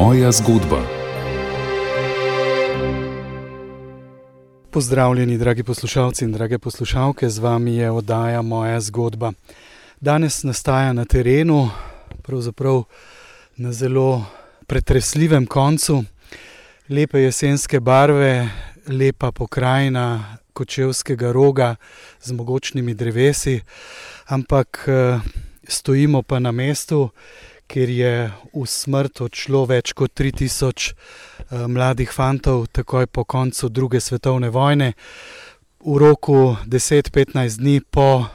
Moja zgodba. Pozdravljeni, dragi poslušalci in drage poslušalke, z vami je oddaja Moja zgodba. Danes nastaja na terenu, pravzaprav na zelo pretresljivem koncu, lepe jesenske barve, lepa pokrajina kočevskega roga z mogočnimi drevesi, ampak eh, stojimo pa na mestu, kjer je v smrt odšlo več kot 3000 eh, mladih fantov, takoj po koncu druge svetovne vojne. V roku 10-15 dni po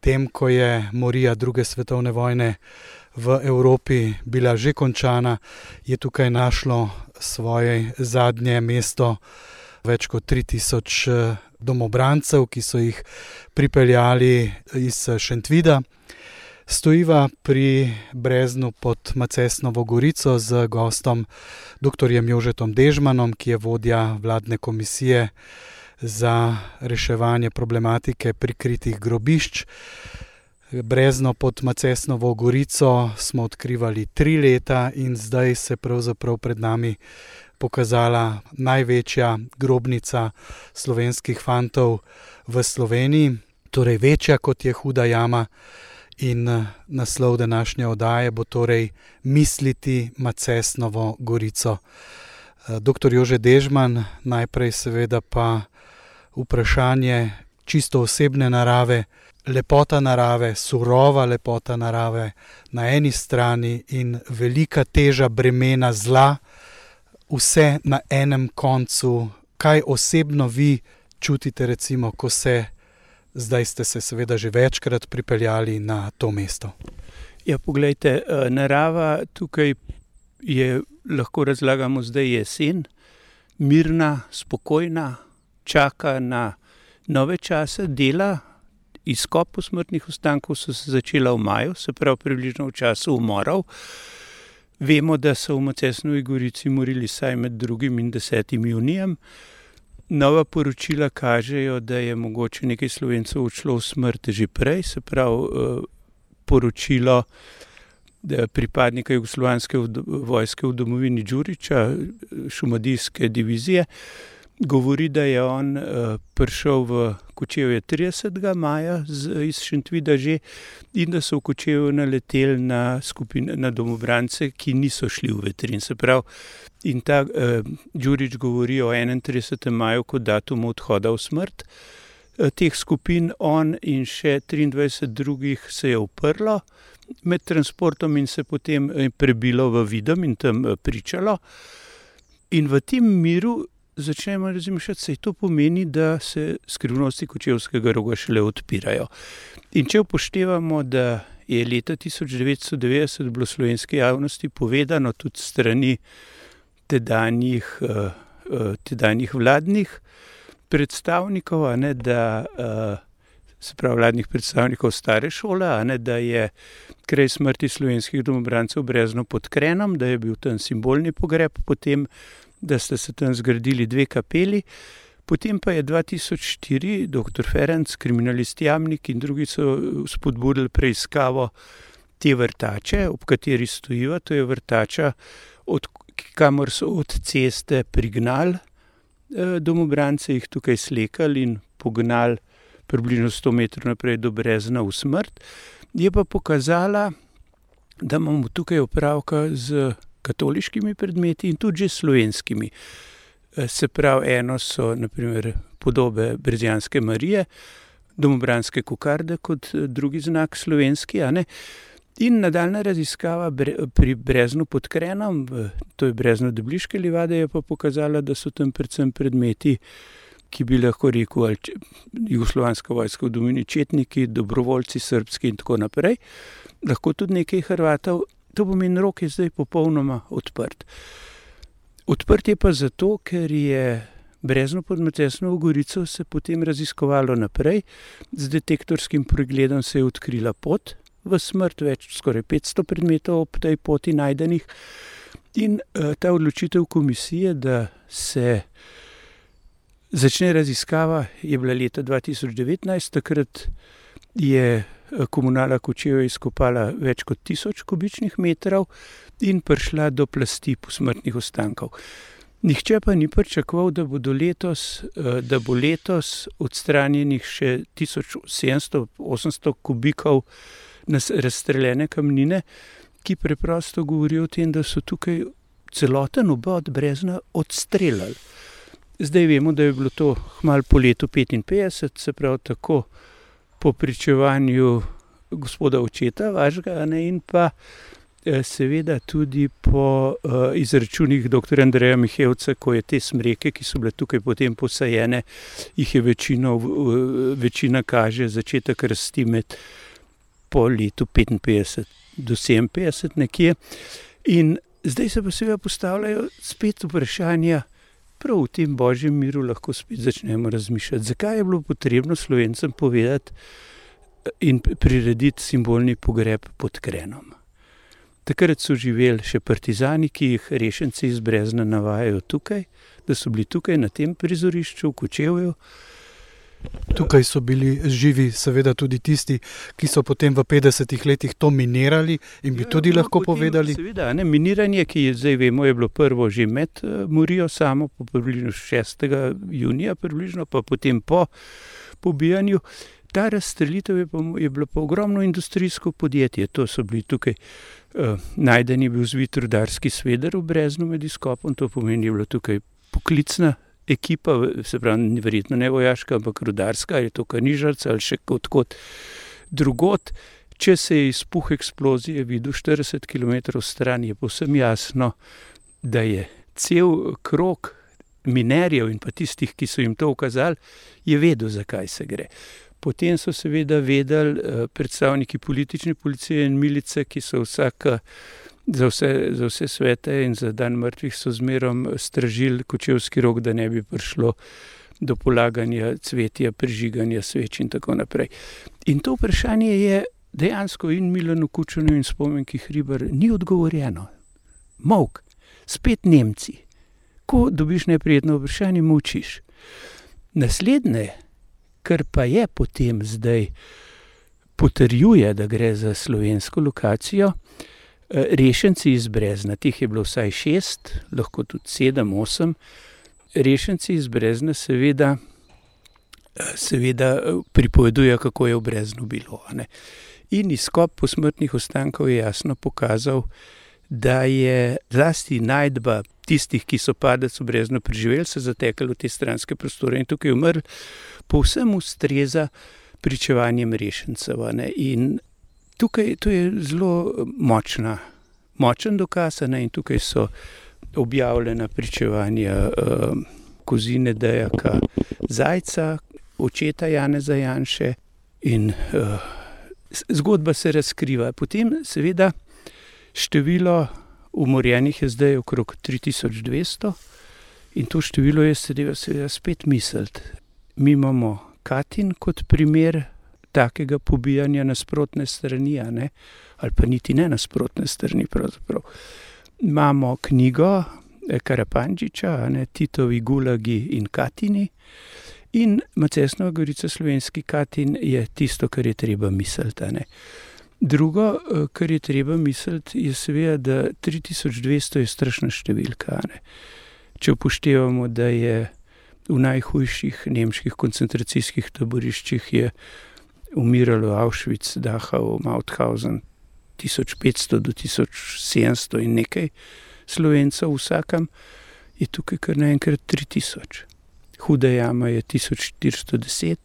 tem, ko je morija druge svetovne vojne v Evropi bila že končana, je tukaj našlo svoje zadnje mesto več kot 3000 eh, domobrancev, ki so jih pripeljali iz Šentvida. Stojiva pri Breznu pod Macesnovo Gorico z gostom dr. Jožetom Dežmanom, ki je vodja vladne komisije za reševanje problematike prikritih grobišč. Brezno pod Macesnovo Gorico smo odkrivali tri leta in zdaj se pravzaprav pred nami pokazala največja grobnica slovenskih fantov v Sloveniji, torej večja kot je Huda jama. In eh, naslov današnje oddaje bo torej Misliti Macesnovo Gorico. Eh, doktor Jože Dežman, najprej seveda pa vprašanje čisto osebne narave, lepota narave, surova lepota narave na eni strani in velika teža bremena zla, vse na enem koncu. Kaj osebno vi čutite, recimo, ko se zdaj ste se, seveda, že večkrat pripeljali na to mesto? Ja, poglejte, eh, narava tukaj je, lahko razlagamo, zdaj jesen, mirna, spokojna, čaka na nove čase, dela. Izkop posmrtnih ostankov so se začela v maju, se pravi, približno v času umorov. Vemo, da so v Macesnovi Gorici morili vsaj med 2. in 10. junijem. Nova poročila kažejo, da je mogoče nekaj slovencev odšlo v smrt že prej, se pravi, eh, poročilo pripadnika jugoslovanske vojske v domovini Đuriča, šumadijske divizije govori, da je on uh, prišel v Kočevje 30. maja z, iz Šentvida že in da so v Kočevju naleteli na, skupine, na domobrance, ki niso šli v vetrin. Se pravi, in ta uh, Đurič govori o 31. maju kot datumu odhoda v smrt. Uh, teh skupin on in še 23 drugih se je uprlo med transportom in se potem prebilo v videm in tam pričalo. In v tem miru začnemo razmišljati, da to pomeni, da se skrivnosti kočevskega roga šele odpirajo. In če upoštevamo, da je leta 1990 bilo slovenski javnosti povedano tudi strani tedanjih, uh, uh, tedanjih vladnih predstavnikov, ne, da uh, se pravi vladnih predstavnikov stare šole, ne, da je kraj smrti slovenskih domobrancev brezno pod krenom, da je bil tam simbolni pogreb, potem da sta se tam zgradili dve kapeli. Potem pa je 2004 dr. Ferenc, kriminalist Jamnik in drugi so spodbudili preiskavo te vrtače, ob kateri stojiva. To je vrtača, od, kamor so od ceste prignali eh, domobrance, jih tukaj slekali in pognali približno 100 metrov naprej do Brezna v smrt. Je pa pokazala, da imamo tukaj opravka z katoliškimi predmeti in tudi slovenskimi. Eh, se pravi, eno so naprimer, podobe Brezijanske Marije, domobranske kukarde, kot eh, drugi znak slovenski. In nadaljna raziskava pri Breznu pod Krenom, to je Brezno Debliške livade, je pa pokazala, da so tam predvsem predmeti, ki bi lahko rekel, ali jugoslovanska vojska v domini četniki, dobrovoljci, srpski in tako naprej, lahko tudi nekaj Hrvatov, To pomeni, rok je zdaj popolnoma odprt. Odprt je pa zato, ker je brezno pod Matesnovo Gorico se potem raziskovalo naprej, z detektorskim pregledom se je odkrila pot v smrt, več skoraj 500 predmetov ob tej poti najdenih. In uh, ta odločitev komisije, da se začne raziskava, je bila leta 2019, takrat je komunala Kočeva izkopala več kot tisoč kubičnih metrov in prišla do plasti posmrtnih ostankov. Nihče pa ni pričakoval, da, letos, da bo letos odstranjenih še 1700-800 kubikov razstreljene kamnine, ki preprosto govorijo o tem, da so tukaj celoten obod brezna odstreljali. Zdaj vemo, da je bilo to malo po letu 55, se pravi tako po pričevanju gospoda očeta, vašega, ne, in pa seveda tudi po izračunih dr. Andreja Mihevca, ko je te smreke, ki so bile tukaj potem posajene, jih je večino, večina kaže začetek rasti med po letu 55 do 57 nekje. In zdaj se pa seveda postavljajo spet vprašanja, prav v tem božjem miru lahko spet začnemo razmišljati, zakaj je bilo potrebno Slovencem povedati in prirediti simbolni pogreb pod Krenom. Takrat so živeli še partizani, ki jih rešenci iz Brezna navajajo tukaj, da so bili tukaj na tem prizorišču v Kočevju. Tukaj so bili živi, seveda, tudi tisti, ki so potem v 50-ih letih to minirali in bi ja, tudi lahko potem, povedali. Seveda, ne, miniranje, ki je zdaj vemo, je bilo prvo že med Murijo, samo po približno 6. junija, približno, pa potem po pobijanju. Ta razstrelitev je, je bilo pa ogromno industrijsko podjetje, to so bili tukaj. Uh, najden je bil zvit rudarski sveder v Breznu med izkopom, to pomeni, da je bila tukaj poklicna ekipa, se pravi, verjetno ne vojaška, ampak rudarska, ali to kanižarca ali še kot kot drugot. Če se je izpuh eksplozije videl 40 km stran, je povsem jasno, da je cel krok minerjev in pa tistih, ki so jim to ukazali, je vedel, zakaj se gre. Potem so seveda vedeli predstavniki politične policije in milice, ki so vsak za vse, za vse svete in za dan mrtvih so zmerom stražili kočevski rok, da ne bi prišlo do polaganja cvetja, prižiganja sveč in tako naprej. In to vprašanje je dejansko in Milano Kučanu in spomenki Hribar ni odgovorjeno. Mok, spet Nemci. Ko dobiš neprijetno vprašanje, mučiš. Naslednje kar pa je potem zdaj potrjuje, da gre za slovensko lokacijo. Rešenci iz Brezna, teh je bilo vsaj šest, lahko tudi sedem, osem. Rešenci iz Brezna, seveda, seveda pripovedujejo, kako je v Breznu bilo. In izkop posmrtnih ostankov je jasno pokazal, da je zlasti najdba tistih, ki so padec v Breznu preživeli, se zatekli v te stranske prostore in tukaj umrli, povsem ustreza pričevanjem rešencev. In tukaj to je zelo močna, močen dokaz, ne? in tukaj so objavljena pričevanja uh, kozine Dejaka Zajca, očeta Janeza Janše in uh, zgodba se razkriva. Potem seveda število umorjenih je zdaj okrog 3200 in to število je seveda spet misliti mi imamo Katin kot primer takega pobijanja nasprotne strani, ali pa niti ne nasprotne strani. Pravzaprav. Imamo knjigo Karapančiča, Titovi Gulagi in Katini. In Macesnova Gorica, slovenski Katin, je tisto, kar je treba misliti. Drugo, kar je treba misliti, je seveda, da 3200 je strašna številka. Če upoštevamo, da je v najhujših nemških koncentracijskih taboriščih umiralo Auschwitz, Dachau, Mauthausen, 1500 do 1700 in nekaj slovencev vsakem, je tukaj kar naenkrat 3000. Huda jama je 1410,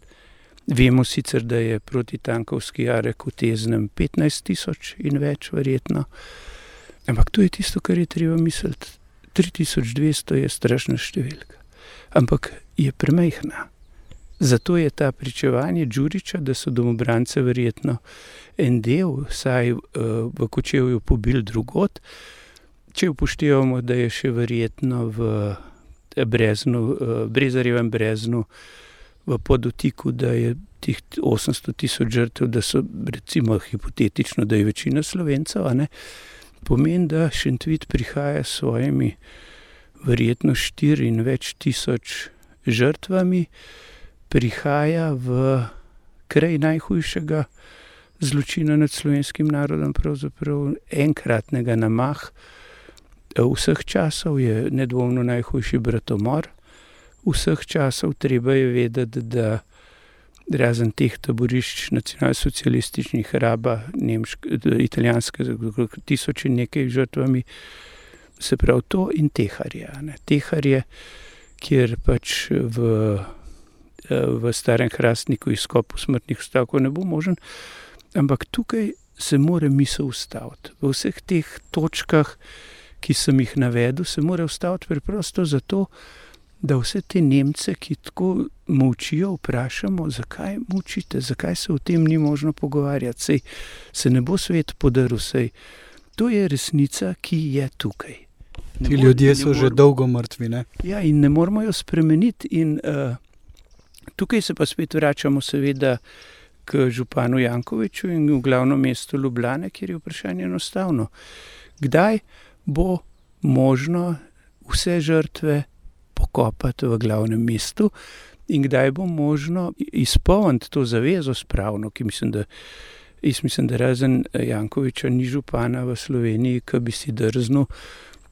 vemo sicer, da je protitankovski jarek v Teznem 15 tisoč in več, verjetno. Ampak to je tisto, kar je treba misliti. 3200 je strašna številka ampak je premehna. Zato je ta pričevanje Đuriča, da so domobrance verjetno en del, vsaj v Kočevju, pobil drugot. Če upoštevamo, da je še verjetno v Breznu, Brezarjevem Breznu, v podotiku, da je tih 800 tisoč žrtev, da so recimo hipotetično, da je večina slovencev, pomeni, da Šentvit prihaja s svojimi verjetno štiri in več tisoč žrtvami, prihaja v kraj najhujšega zločina nad slovenskim narodom, pravzaprav enkratnega namah vseh časov, je nedvomno najhujši bratomor vseh časov. Treba je vedeti, da razen teh taborišč nacionalsocialističnih, raba, italijanske, tisoč in nekaj žrtvami, se pravi to in teharje. Teharje, kjer pač v, v starem hrastniku izkopu smrtnih stavkov ne bo možen, ampak tukaj se mora misel ustaviti. V vseh teh točkah, ki sem jih navedel, se mora ustaviti preprosto zato, da vse te Nemce, ki tako mučijo, vprašamo, zakaj mučite, zakaj se o tem ni možno pogovarjati, sej se ne bo svet podaril, sej to je resnica, ki je tukaj. Ne Ti ljudje so že dolgo mrtvi. Ne? Ja, in ne moramo jo spremeniti. In, uh, tukaj se pa spet vračamo, seveda, k županu Jankoviču in v glavno mesto Ljubljane, kjer je vprašanje enostavno. Kdaj bo možno vse žrtve pokopati v glavnem mestu, in kdaj bo možno izpolniti to zavezo spravno, ki mislim, da. Jaz mislim, da razen Jankoviča ni župana v Sloveniji, ki bi si drznil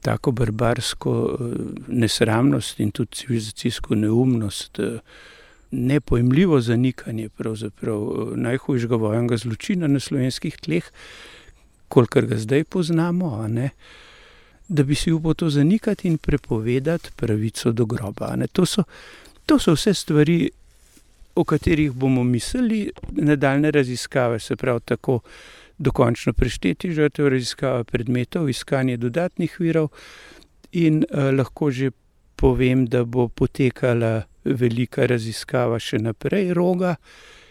tako barbarsko eh, nesramnost in tudi civilizacijsko neumnost, nepojemljivo zanikanje eh, najhujšega vojenega zločina na slovenskih tleh, kolikor ga zdaj poznamo. Ne, da bi si upal to zanikati in prepovedati pravico do groba. To so, to so vse stvari, o katerih bomo mislili, nadaljne raziskave, se pravi, tako dokončno prešteti žrtev, raziskava predmetov, iskanje dodatnih virov, in eh, lahko že povem, da bo potekala velika raziskava še naprej, roga.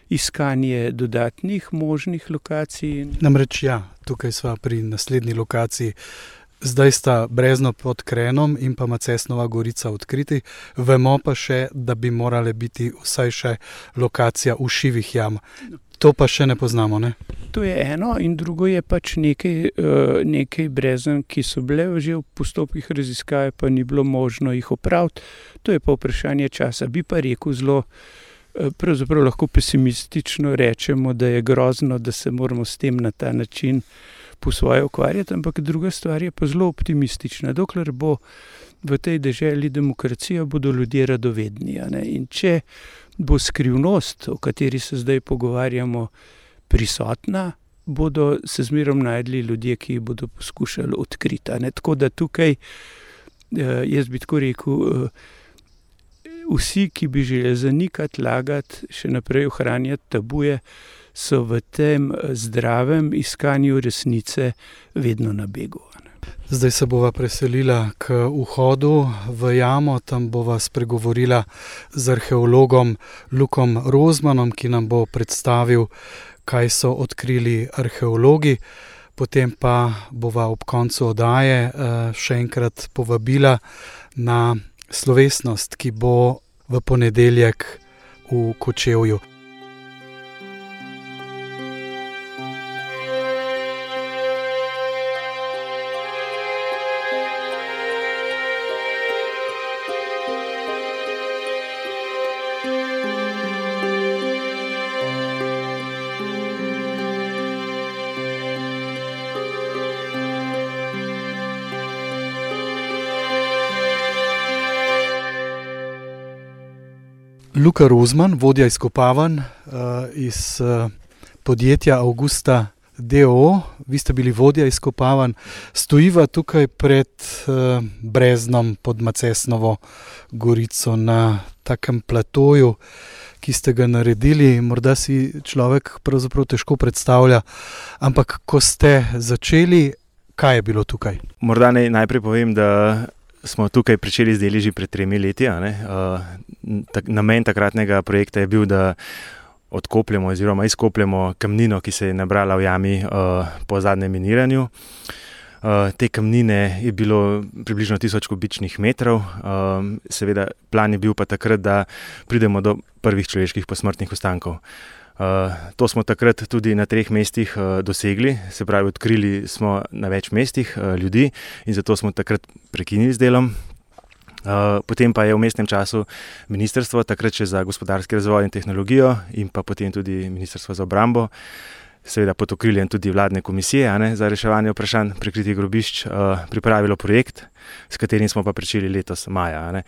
Iskanje dodatnih možnih lokacij. Namreč, ja, tukaj smo pri naslednji lokaciji, Zdaj sta Brezno pod Krenom in pa Macesnova Gorica odkriti, vemo pa še, da bi morale biti vsaj še lokacija v šivih jam. To pa še ne poznamo. Ne? To je eno, in drugo je pač nekaj, uh, nekaj brezen, ki so bile že v postopkih raziskave, pa ni bilo možno jih opraviti. To je pa vprašanje časa. Bi pa rekel zelo, uh, pravzaprav lahko pesimistično rečemo, da je grozno, da se moramo s tem na ta način po svoje ukvarjati, ampak druga stvar je pa zelo optimistična. Dokler bo v tej državi demokracija, bodo ljudje radovedni. In če bo skrivnost, o kateri se zdaj pogovarjamo, prisotna, bodo se zmerom najdli ljudje, ki jih bodo poskušali odkriti. Tako da tukaj, eh, jaz bi tako rekel, eh, vsi, ki bi želeli zanikati, lagati, še naprej ohranjati tabuje so v tem eh, zdravem iskanju resnice vedno na begu. Zdaj se bova preselila k vhodu v jamo, tam bova spregovorila z arheologom Lukom Rozmanom, ki nam bo predstavil, kaj so odkrili arheologi. Potem pa bova ob koncu oddaje eh, še enkrat povabila na slovesnost, ki bo v ponedeljek v Kočevju. Luka Rozman, vodja izkopavanj uh, iz uh, podjetja Augusta DO, vi ste bili vodja izkopavanj, stojiva tukaj pred uh, Breznom pod Macesnovo gorico na takem platoju, ki ste ga naredili. Morda si človek pravzaprav težko predstavlja, ampak ko ste začeli, kaj je bilo tukaj? Morda naj najprej povem, da smo tukaj začeli z deli že pred tremi leti. Uh, tak, namen takratnega projekta je bil, da odkopljemo oziroma izkopljemo kamnino, ki se je nabrala v jami uh, po zadnjem miniranju. Uh, te kamnine je bilo približno 1000 kubičnih metrov, uh, seveda, plan je bil pa takrat, da pridemo do prvih človeških posmrtnih ostankov. To smo takrat tudi na treh mestih uh, dosegli, se pravi, odkrili smo na več mestih uh, ljudi in zato smo takrat prekinili z delom. Uh, potem pa je v mestnem času ministrstvo, takrat še za gospodarski razvoj in tehnologijo, in pa potem tudi ministrstvo za obrambo, seveda pod okriljem tudi vladne komisije ne, za reševanje vprašanj prikritih grobišč, uh, pripravilo projekt, s katerim smo pa pričeli letos maja. Ne.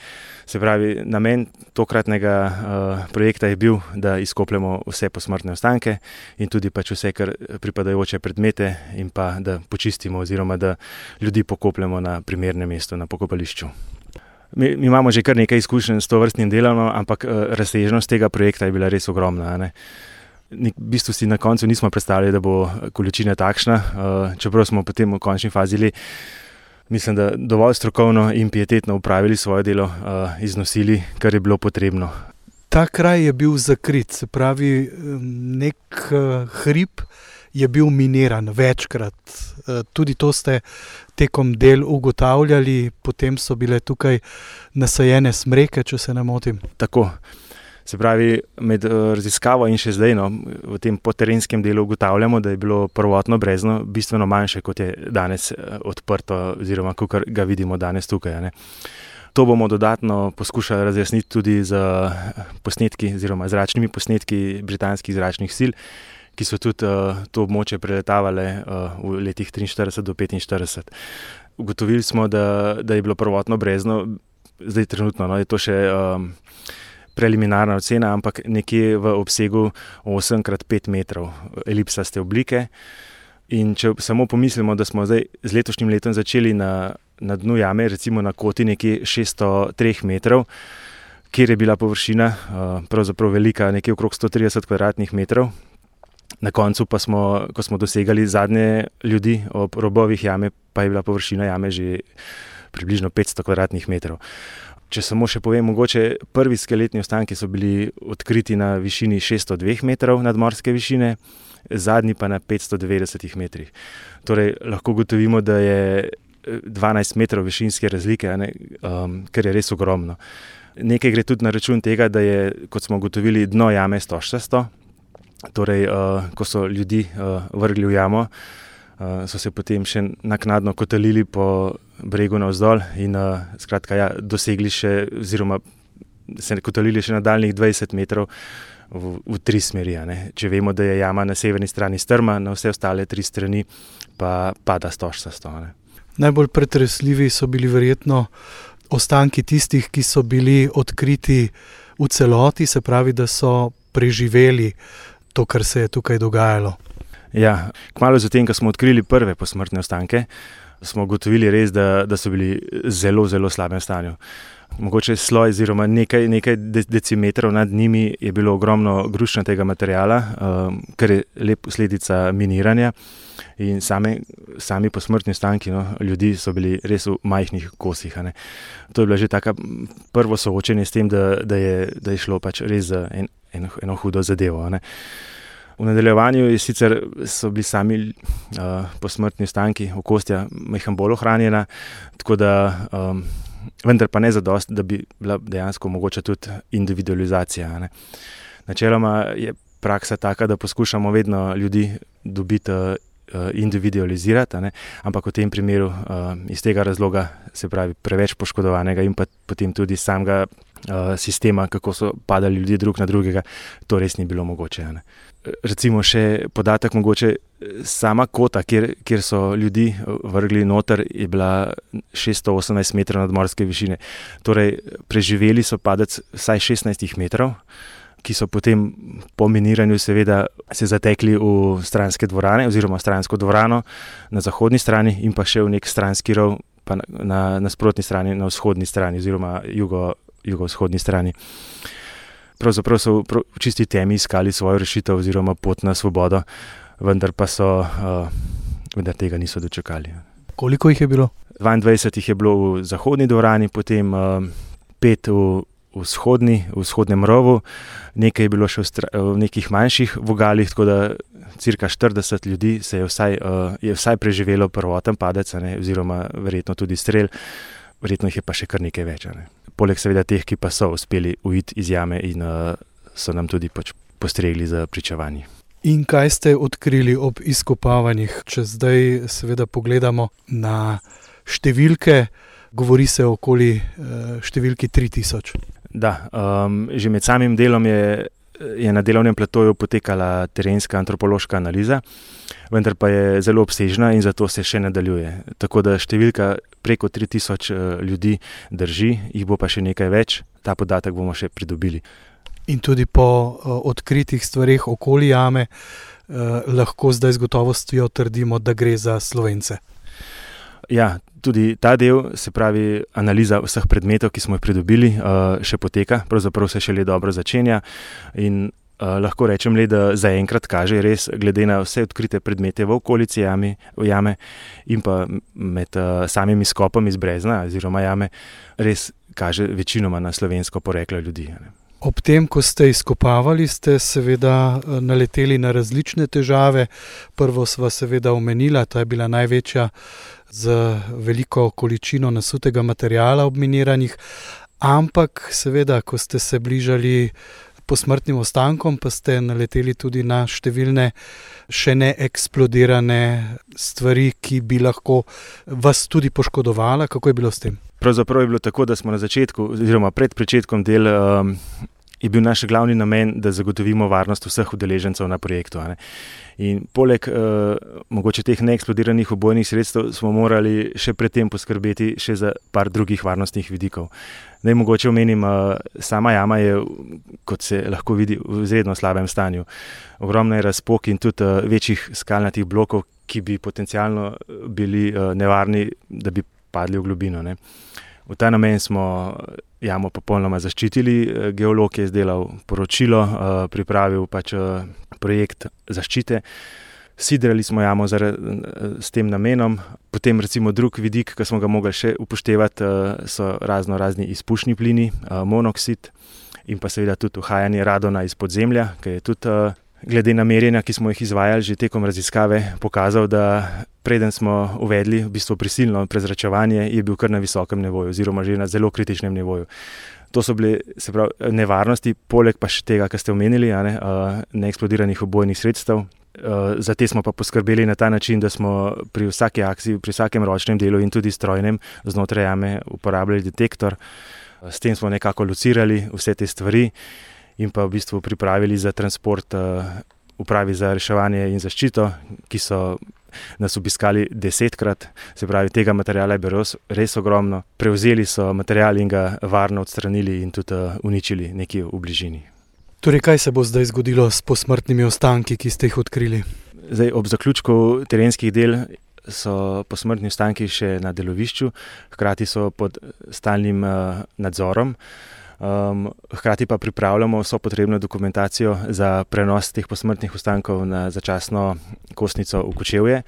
Se pravi, namen tokratnega uh, projekta je bil, da izkopljemo vse posmrtne ostanke in tudi pač vse, kar pripadajoče predmete, in pa da počistimo, oziroma da ljudi pokopljemo na primernem mestu, na pokopališču. Mi, mi imamo že kar nekaj izkušenj s to vrstnim delom, ampak uh, razsežnost tega projekta je bila res ogromna. Ne v bistvu si na koncu nismo predstavljali, da bo količina takšna, uh, čeprav smo potem v končni fazi, mislim, da dovolj strokovno in pietetno upravili svoje delo, uh, iznosili, kar je bilo potrebno. Ta kraj je bil zakrit, se pravi, nek hrib je bil miniran večkrat. Tudi to ste tekom del ugotavljali, potem so bile tukaj nasajene smreke, če se ne motim. Tako. Se pravi, med eh, raziskavo in še zdaj no, v tem poterenskem delu ugotavljamo, da je bilo prvotno brezno bistveno manjše, kot je danes eh, odprto, oziroma kot ga vidimo danes tukaj. Ne. To bomo dodatno poskušali razjasniti tudi z eh, posnetki, oziroma zračnimi posnetki britanskih zračnih sil, ki so tudi uh, to območje preletavale uh, v letih 43 do 45. Ugotovili smo, da, da je bilo prvotno brezno, zdaj trenutno no, je to še. Um, preliminarna ocena, ampak nekje v obsegu 8x5 metrov elipsaste oblike. In če samo pomislimo, da smo zdaj z letošnjim letom začeli na, na dnu jame, recimo na koti nekje 603 metrov, kjer je bila površina uh, pravzaprav velika, nekje okrog 130 kvadratnih metrov. Na koncu pa smo, ko smo dosegali zadnje ljudi ob robovih jame, pa je bila površina jame že približno 500 kvadratnih metrov. Če samo še povem, mogoče prvi skeletni ostanki so bili odkriti na višini 602 metrov nadmorske višine, zadnji pa na 590 metrih. Torej, lahko gotovimo, da je 12 eh, metrov višinske razlike, um, kar je res ogromno. Nekaj gre tudi na račun tega, da je, kot smo ugotovili, dno jame stožčasto. Torej, uh, ko so ljudi uh, vrgli v jamo, uh, so se potem še naknadno kotalili po bregu navzdol in uh, skratka, ja, dosegli še, oziroma se kotalili še nadaljnih 20 metrov v, v tri smeri. Če vemo, da je jama na severni strani strma, na vse ostale tri strani pa pada stožca stone. Najbolj pretresljivi so bili verjetno ostanki tistih, ki so bili odkriti v celoti, se pravi, da so preživeli to, kar se je tukaj dogajalo. Ja, kmalo zatem, ko smo odkrili prve posmrtne ostanke, smo ugotovili res, da, da so bili zelo, zelo slabem stanju. Mogoče sloj, oziroma nekaj, nekaj decimetrov nad njimi je bilo ogromno grušnatega materijala, um, kar je lep posledica miniranja. In same, sami posmrtni ostanki no, ljudi so bili res v majhnih kosih. To je bilo že tako prvo soočenje s tem, da, da, je, da je šlo pač res za en, eno, eno hudo zadevo. V nadaljevanju sicer so bili sami uh, posmrtni ostanki okostja mehko bolj ohranjena, tako da, um, vendar pa ne za dost, da bi bila dejansko mogoče tudi individualizacija. Ne. Načeloma je praksa taka, da poskušamo vedno ljudi dobiti. Uh, Individualizirati, ne? ampak v tem primeru, uh, iz tega razloga, se pravi, preveč poškodovanega, in pa potem tudi samega sistema, kako so padali ljudje drug na drugega, to res ni bilo mogoče. Ne? recimo še podatek, mogoče sama kota, kjer, kjer so ljudi vrgli noter, je bila 618 metrov nadmorske višine. Torej, preživeli so padec vsaj 16 metrov. Ki so potem po miniranju, seveda, se zatekli v stranske dvorane, oziroma stransko dvorano na zahodni strani, in pa še v nek stranski rov, pa na nasprotni strani, na vzhodni strani, oziroma jugo, jugovzhodni strani. Uh, pravzaprav so v čisti temi iskali svojo rešitev oziroma pot na svobodo, vendar pa so uh, vendar tega niso dočekali. Koliko jih je bilo? 22 jih je bilo v zahodni dvorani, potem uh, pet v, vzhodni, v vzhodnem rovu, nekaj je bilo še v, v nekih manjših vogalih, tako da cirka 40 ljudi se je vsaj, uh, je vsaj preživelo prvoten padec, ne, oziroma verjetno tudi strelj, verjetno jih je pa še kar nekaj več. Ne poleg seveda teh, ki pa so uspeli uiti iz jame in uh, so nam tudi pač postregli za pričevanji. In kaj ste odkrili ob izkopavanjih, če zdaj seveda pogledamo na številke, govori se okoli številki 3000. Da, um, že med samim delom je, je na delovnem platoju potekala terenska antropološka analiza, vendar pa je zelo obsežna in zato se še nadaljuje. Tako da številka preko 3000 ljudi drži, jih bo pa še nekaj več, ta podatek bomo še pridobili. In tudi po uh, odkritih stvarih okoli jame, uh, lahko zdaj z gotovostjo trdimo, da gre za slovence. Ja, tudi ta del, se pravi, analiza vseh predmetov, ki smo jih pridobili, še poteka, pravzaprav se še le dobro začenja. In lahko rečem, le, da zaenkrat kaže, res, glede na vse odkrite predmete v okolici jame, v jame in pa med uh, samimi skopami iz Brezna oziroma jame, res kaže večinoma na slovensko poreklo ljudi. Ne. Ob tem, ko ste izkopavali, ste seveda naleteli na različne težave. Prvo sva seveda omenila, ta je bila največja z veliko količino nasutega materijala obminiranih, ampak seveda, ko ste se bližali posmrtnim ostankom, pa ste naleteli tudi na številne še ne eksplodirane stvari, ki bi lahko vas tudi poškodovala. Kako je bilo s tem? Pravzaprav je bilo tako, da smo na začetku, oziroma pred začetkom del. Um, je bil naš glavni namen, da zagotovimo varnost vseh udeležencev na projektu. In poleg uh, mogoče teh neeksplodiranih obojnih sredstev smo morali še predtem poskrbeti še za par drugih varnostnih vidikov. Naj mogoče omenim, uh, sama jama je, kot se lahko vidi, v izredno slabem stanju. Ogromno je razpok in tudi uh, večjih skalnatih blokov, ki bi potencialno bili uh, nevarni, da bi padli v globino. Ne. V ta namen smo jamo popolnoma zaščitili. Eh, geolog je izdelal poročilo, eh, pripravil pač eh, projekt zaščite. Sidrali smo jamo s tem namenom, potem recimo drug vidik, ki smo ga mogli še upoštevati, so razno razni izpušni plini, monoksid in pa seveda tudi uhajanje radona iz podzemlja, ki je tudi glede na merjenja, ki smo jih izvajali že tekom raziskave, pokazal, da preden smo uvedli v bistvu prisilno prezračevanje, je bil kar na visokem nivoju, oziroma že na zelo kritičnem nivoju. To so bile pravi, nevarnosti, poleg pa še tega, kar ste omenili, ne, neeksplodiranih obojnih sredstev. Za te smo pa poskrbeli na ta način, da smo pri vsaki akciji, pri vsakem ročnem delu in tudi strojnem znotraj jame uporabljali detektor. S tem smo nekako locirali vse te stvari in pa v bistvu pripravili za transport uh, upravi za reševanje in zaščito, ki so nas obiskali desetkrat, se pravi, tega materijala je bilo res ogromno. Prevzeli so material in ga varno odstranili in tudi uh, uničili nekje v bližini. Torej, kaj se bo zdaj zgodilo s posmrtnimi ostanki, ki ste jih odkrili? Zdaj, ob zaključku terenskih del so posmrtni ostanki še na delovišču, hkrati so pod stalnim uh, nadzorom. Um, hkrati pa pripravljamo vso potrebno dokumentacijo za prenos teh posmrtnih ostankov na začasno kostnico v Kočevje.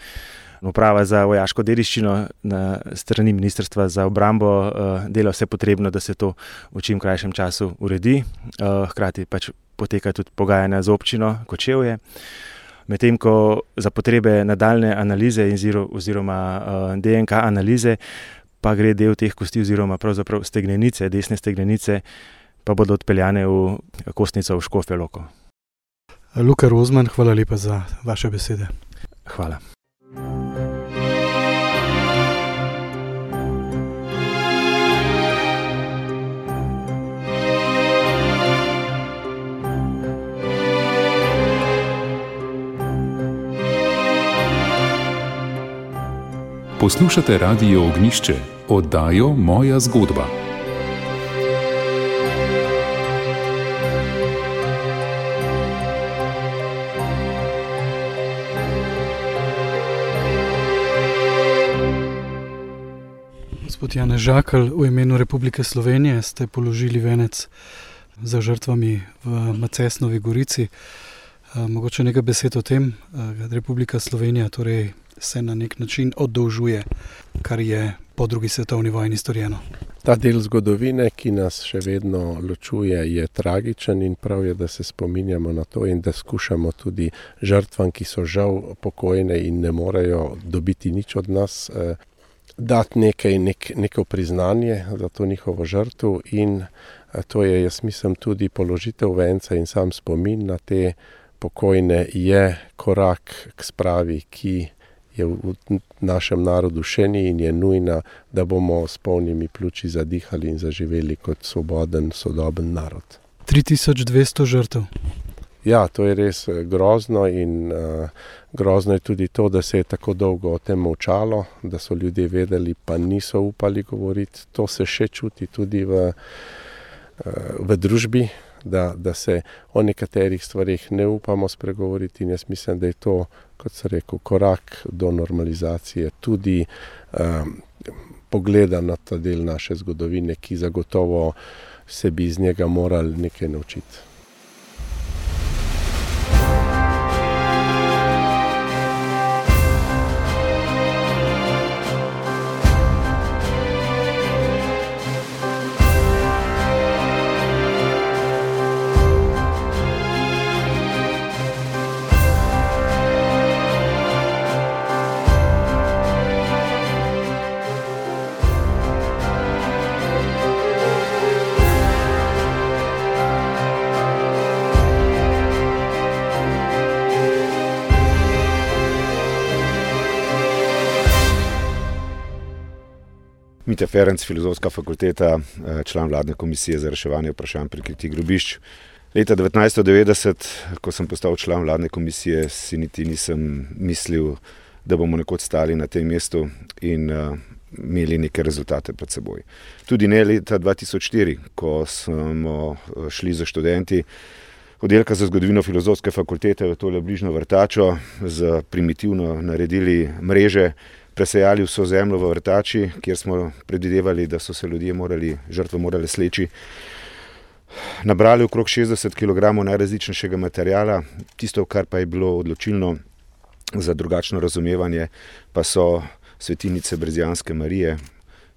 Uprava za vojaško dediščino na strani Ministrstva za obrambo uh, dela vse potrebno, da se to v čim krajšem času uredi. Uh, hkrati pač poteka tudi pogajanja z občino Kočevje. Medtem ko za potrebe nadaljne analize oziroma uh, DNK analize pa gre del teh kosti, oziroma pravzaprav stegnenice, desne stegnenice, pa bodo odpeljane v kostnico v Škofje Loko. Luka Rozman, hvala lepa za vaše besede. Hvala. Poslušate Radio Ognišče, oddajo Moja zgodba. Gospod Jan Žakl, v imenu Republike Slovenije ste položili venec za žrtvami v Macesnovi Gorici. Eh, mogoče nekaj besed o tem, da eh, Republika Slovenija torej se na nek način oddolžuje, kar je po drugi svetovni vojni storjeno. Ta del zgodovine, ki nas še vedno ločuje, je tragičen in prav je, da se spominjamo na to in da skušamo tudi žrtvam, ki so žal pokojne in ne morejo dobiti nič od nas, eh, dati nekaj, nek, neko priznanje za to njihovo žrtvo. In eh, to je, jaz mislim, tudi položitev vence in sam spomin na te pokojne, je korak k spravi, ki je v našem narodu še ni in je nujna, da bomo s polnimi pljuči zadihali in zaživeli kot svoboden, sodoben narod. 3200 žrtev. Ja, to je res grozno in uh, grozno je tudi to, da se je tako dolgo o tem molčalo, da so ljudje vedeli, pa niso upali govoriti. To se še čuti tudi v, uh, v družbi, da, da se o nekaterih stvarih ne upamo spregovoriti. In jaz mislim, da je to, kot se rekel, korak do normalizacije, tudi um, pogleda na ta del naše zgodovine, ki zagotovo se bi iz njega morali nekaj naučiti. Mite Ferenc, filozofska fakulteta, eh, član vladne komisije za reševanje vprašanj prikritih grobišč. Leta 1990, ko sem postal član vladne komisije, si niti nisem mislil, da bomo nekoč stali na tem mestu in uh, imeli neke rezultate pred seboj. Tudi ne leta 2004, ko smo eh, šli za študenti oddelka za zgodovino filozofske fakultete v tole bližnjo vrtačo, z primitivno naredili mreže, presejali vso zemljo v vrtači, kjer smo predvidevali, da so se ljudje morali, žrtve morali sleči. Nabrali okrog 60 kg najrazličnejšega materijala, tisto, kar pa je bilo odločilno za drugačno razumevanje, pa so svetinice Brezijanske Marije,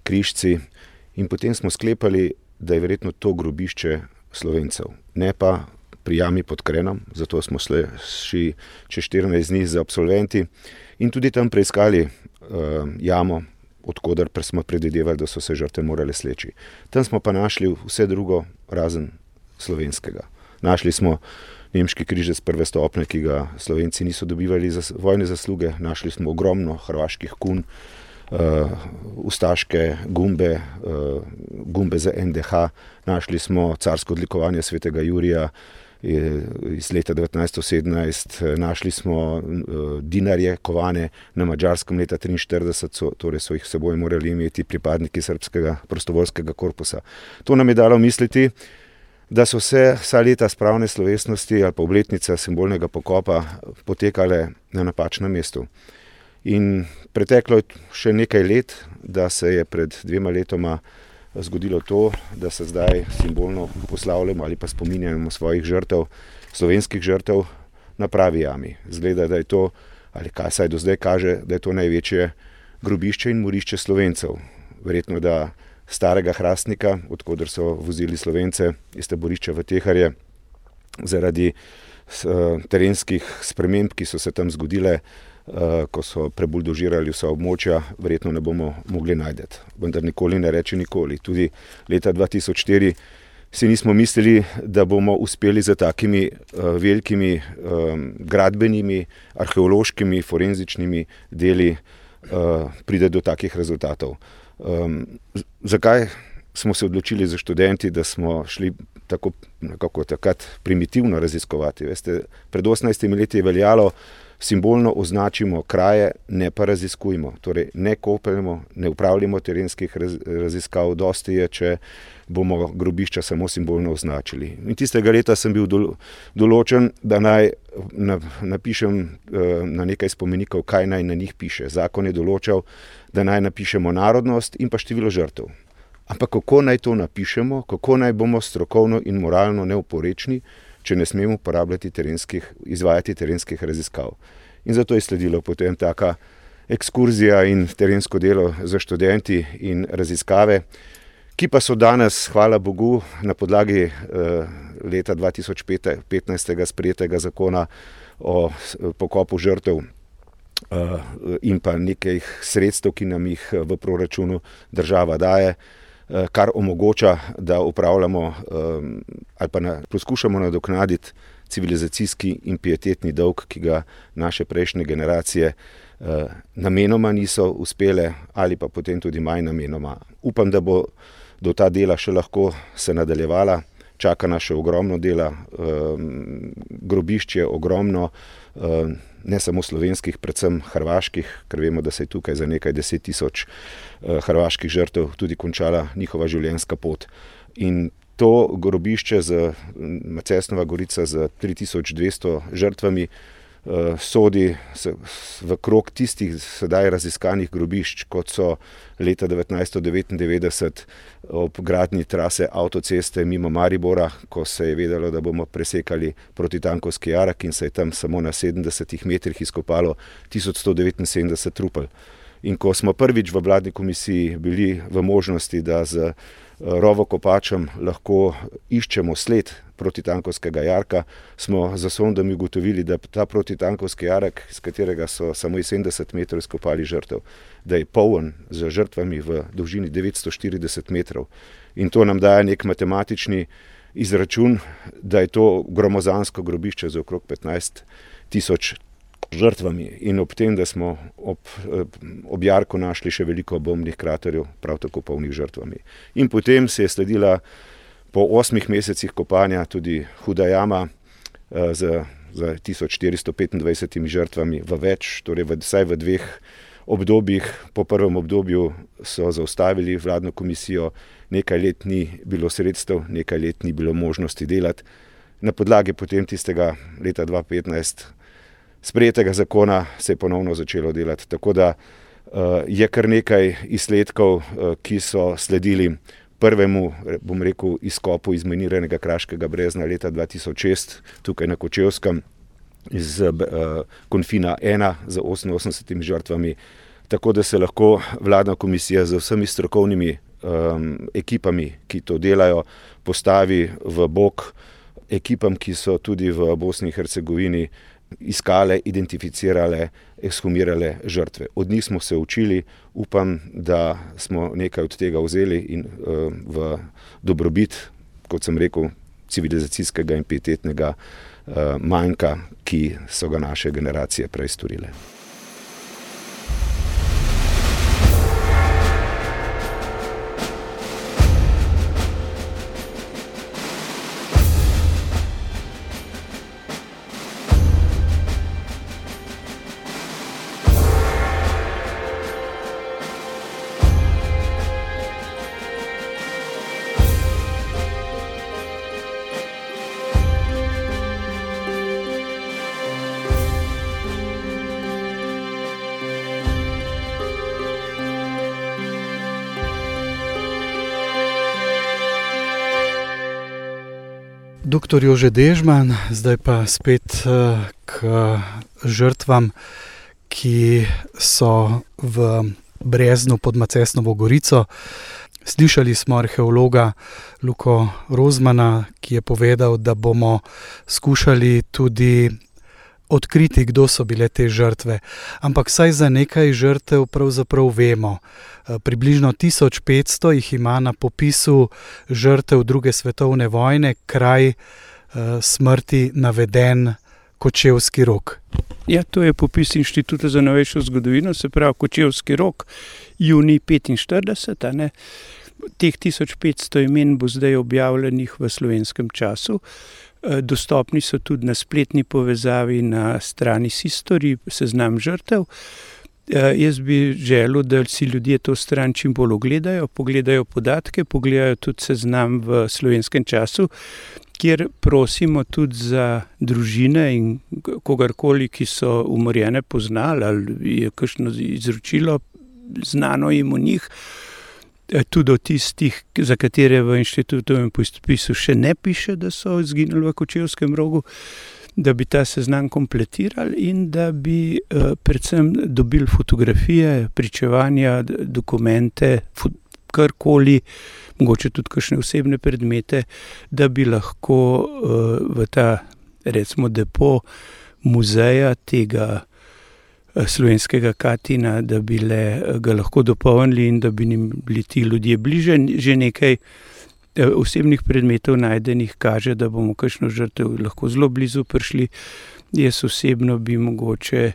križci. In potem smo sklepali, da je verjetno to grobišče slovencev, ne pa pri jami pod Krenom, zato smo šli čez 14 dni z absolventi in tudi tam preiskali jamo, odkudar smo predvidevali, da so se žrtve morale sleči. Tam smo pa našli vse drugo, razen slovenskega. Našli smo nemški križec prve stopne, ki ga slovenci niso dobivali za vojne zasluge, našli smo ogromno hrvaških kun. Uh, ustaške gumbe, uh, gumbe za NDH, našli smo carsko odlikovanje svetega Jurija, uh, iz leta 1917, našli smo uh, dinarje, kovane na mačarskem leta 1943, so, torej so jih seboj morali imeti pripadniki srpskega prostovoljskega korpusa. To nam je dalo misliti, da so vse vsa leta spravne slovesnosti ali pa obletnica simbolnega pokopa potekale na napačnem mestu. In preteklo je še nekaj let, da se je pred dvema letoma zgodilo to, da se zdaj simbolno poslavljamo ali pa spominjamo svojih žrtev, slovenskih žrtev na pravi jami. Zgleda, da je to, ali kaj saj do zdaj kaže, da je to največje grobišče in morišče slovencev. Verjetno, da starega hrastnika, odkudar so vozili slovence iz taborišča v Teharje, zaradi uh, terenskih sprememb, ki so se tam zgodile, Eh, ko so prebuldožirali vsa območja, verjetno ne bomo mogli najti. Vendar nikoli ne reče nikoli. Tudi leta 2004 si nismo mislili, da bomo uspeli z takimi uh, velikimi um, gradbenimi, arheološkimi, forenzičnimi deli uh, pride do takih rezultatov. Um, zakaj smo se odločili za študenti, da smo šli tako, kako takrat primitivno raziskovati? Veste, pred 18 leti je veljalo, simbolno označimo kraje, ne pa raziskujemo. Torej, ne kopljemo, ne upravljamo terenskih raziskav, dosti je, če bomo grobišča samo simbolno označili. In tistega leta sem bil določen, da naj napišem eh, na nekaj spomenikov, kaj naj na njih piše. Zakon je določal, da naj napišemo narodnost in pa število žrtev. Ampak kako naj to napišemo, kako naj bomo strokovno in moralno neoporečni, če ne smemo uporabljati terenskih, izvajati terenskih raziskav. In zato je sledilo potem taka ekskurzija in terensko delo za študenti in raziskave, ki pa so danes, hvala Bogu, na podlagi uh, leta 2015. sprejetega zakona o pokopu žrtev uh, in pa nekaj sredstev, ki nam jih v proračunu država daje. Eh, kar omogoča, da upravljamo ehm, ali pa poskušamo nadoknaditi civilizacijski in pietetni dolg, ki ga naše prejšnje generacije namenoma niso uspele, ali pa potem tudi manj namenoma. Upam, da bo do ta dela še lahko se nadaljevala, čaka nas še ogromno dela, grobišče je ogromno, ne samo slovenskih, predvsem hrvaških, ker vemo, da se je tukaj za nekaj deset tisoč hrvaških žrtev tudi končala njihova življenjska pot. In to grobišče Macesnova Gorica z 3200 žrtvami sodi v krog tistih sedaj raziskanih grobišč, kot so leta 1999 ob gradnji trase avtoceste mimo Maribora, ko se je vedelo, da bomo presekali proti Tankovski jarak in se je tam samo na 70 metrih izkopalo 1179 trupel. In ko smo prvič v vladni komisiji bili v možnosti, da z rovokopačem lahko iščemo sled protitankovskega jarka, smo za sondami ugotovili, da ta protitankovski jarek, iz katerega so samo 70 metrov izkopali žrtev, da je poln z žrtvami v dolžini 940 metrov. In to nam daje nek matematični izračun, da je to gromozansko grobišče za okrog 15 tisoč žrtvami in ob tem, da smo ob, ob Jarku našli še veliko bombnih kraterjev, prav tako polnih žrtvami. In potem se je sledila po osmih mesecih kopanja tudi huda jama z, z 1425 žrtvami v več, torej v, vsaj v dveh obdobjih. Po prvem obdobju so zaustavili vladno komisijo, nekaj let ni bilo sredstev, nekaj let ni bilo možnosti delati. Na podlagi potem tistega leta 2015 sprejetega zakona se je ponovno začelo delati. Tako da je kar nekaj izsledkov, ki so sledili prvemu, bom rekel, izkopu izmeniranega kraškega brezna leta 2006 tukaj na Kočevskem iz konfina 1 z 88 žrtvami. Tako da se lahko vladna komisija z vsemi strokovnimi um, ekipami, ki to delajo, postavi v bok ekipam, ki so tudi v Bosni in Hercegovini iskale, identificirale, ekshumirale žrtve. Od njih smo se učili, upam, da smo nekaj od tega vzeli in uh, v dobrobit, kot sem rekel, civilizacijskega in pietetnega uh, manjka, ki so ga naše generacije prej storile. Doktor Jože Dežman, zdaj pa spet k žrtvam, ki so v Breznu pod Macesnovo Gorico. Slišali smo arheologa Luko Rozmana, ki je povedal, da bomo skušali tudi odkriti, kdo so bile te žrtve. Ampak saj za nekaj žrtev pravzaprav vemo. Približno 1500 jih ima na popisu žrtev druge svetovne vojne, kraj smrti naveden Kočevski rok. Ja, to je popis Inštituta za novejšo zgodovino, se pravi Kočevski rok, juni 45. Teh 1500 imen bo zdaj objavljenih v slovenskem času. Dostopni so tudi na spletni povezavi na strani Sistori, seznam žrtev. Jaz bi želel, da si ljudje to stran čim bolj ogledajo, pogledajo podatke, pogledajo tudi seznam v slovenskem času, kjer prosimo tudi za družine in kogarkoli, ki so umorjene poznali ali je kakšno izročilo znano jim o njih. Tudi o tistih, za katere v inštitutovem podpisu še ne piše, da so izginili v Kočevskem rogu, da bi ta seznam kompletirali in da bi predvsem dobili fotografije, pričevanja, dokumente, karkoli, mogoče tudi kakšne osebne predmete, da bi lahko v ta, recimo, depo muzeja tega slovenskega Katina, da bi le ga lahko dopolnili in da bi jim bili ti ljudje bliže. Že nekaj osebnih predmetov najdenih kaže, da bomo kakšno žrtev lahko zelo blizu prišli. Jaz osebno bi mogoče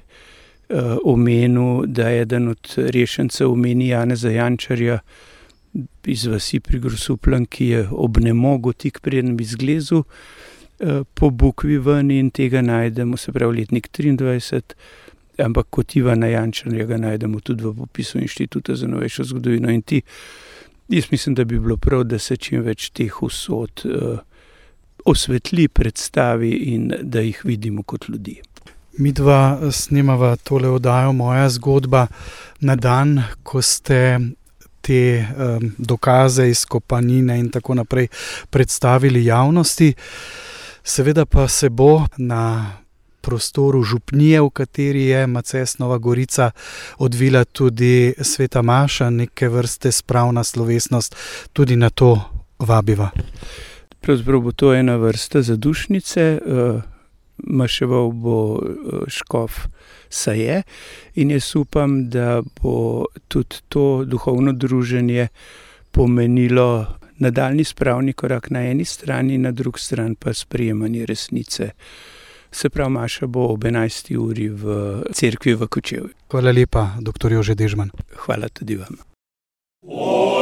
omenil, da je eden od rešencev omeni Jana Zajančarja iz vasi pri Grosuplan, ki je obnemogo tik preden bi zglezu po bukvi ven in tega najdemo, se pravi letnik 23, ampak kot Ivana Jančarja ga najdemo tudi v popisu Inštituta za novejšo zgodovino in ti. Jaz mislim, da bi bilo prav, da se čim več teh usod uh, osvetli, predstavi in da jih vidimo kot ljudi. Mi dva snemava tole oddajo, moja zgodba, na dan, ko ste te um, dokaze iz kopanine in tako naprej predstavili javnosti. Seveda pa se bo na prostoru župnije, v kateri je Maces Nova Gorica, odvila tudi sveta Maša, neke vrste spravna slovesnost, tudi na to vabiva. Pravzaprav bo to ena vrsta zadušnice, uh, maševal bo uh, škof Saje in jaz upam, da bo tudi to duhovno druženje pomenilo nadaljni spravni korak na eni strani, na drugi strani pa sprejemanje resnice. Se pravi, Maša bo ob 11. uri v cerkvi v Kočevu. Hvala lepa, dr. Jože Dežman. Hvala tudi vam. Oj,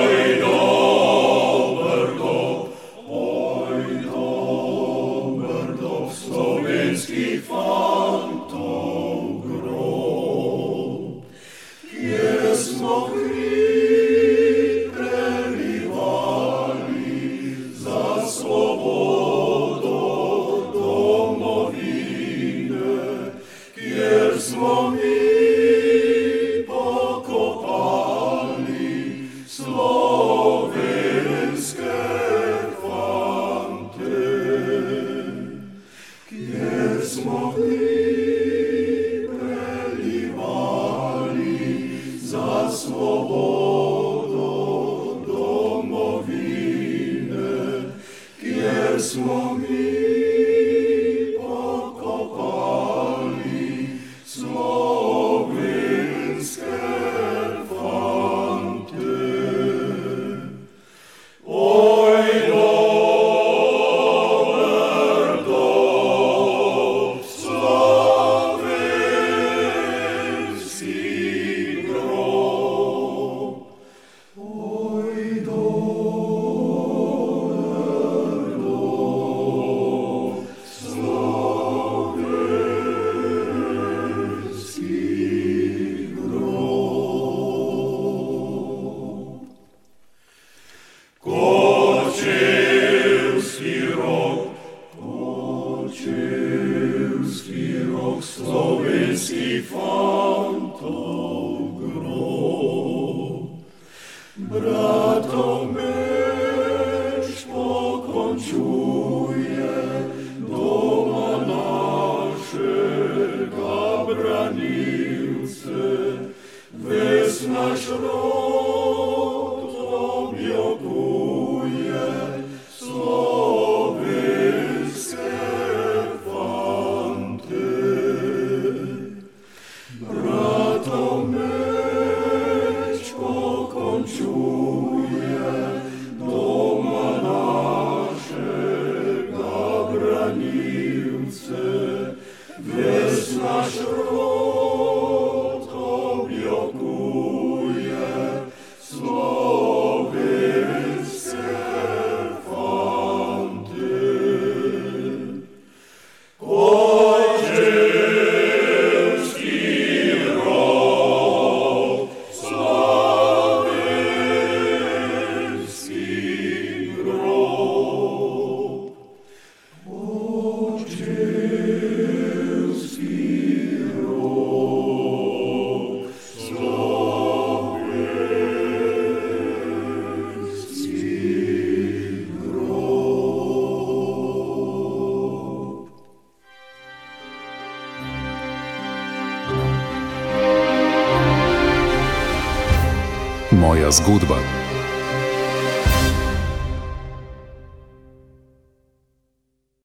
zgodba.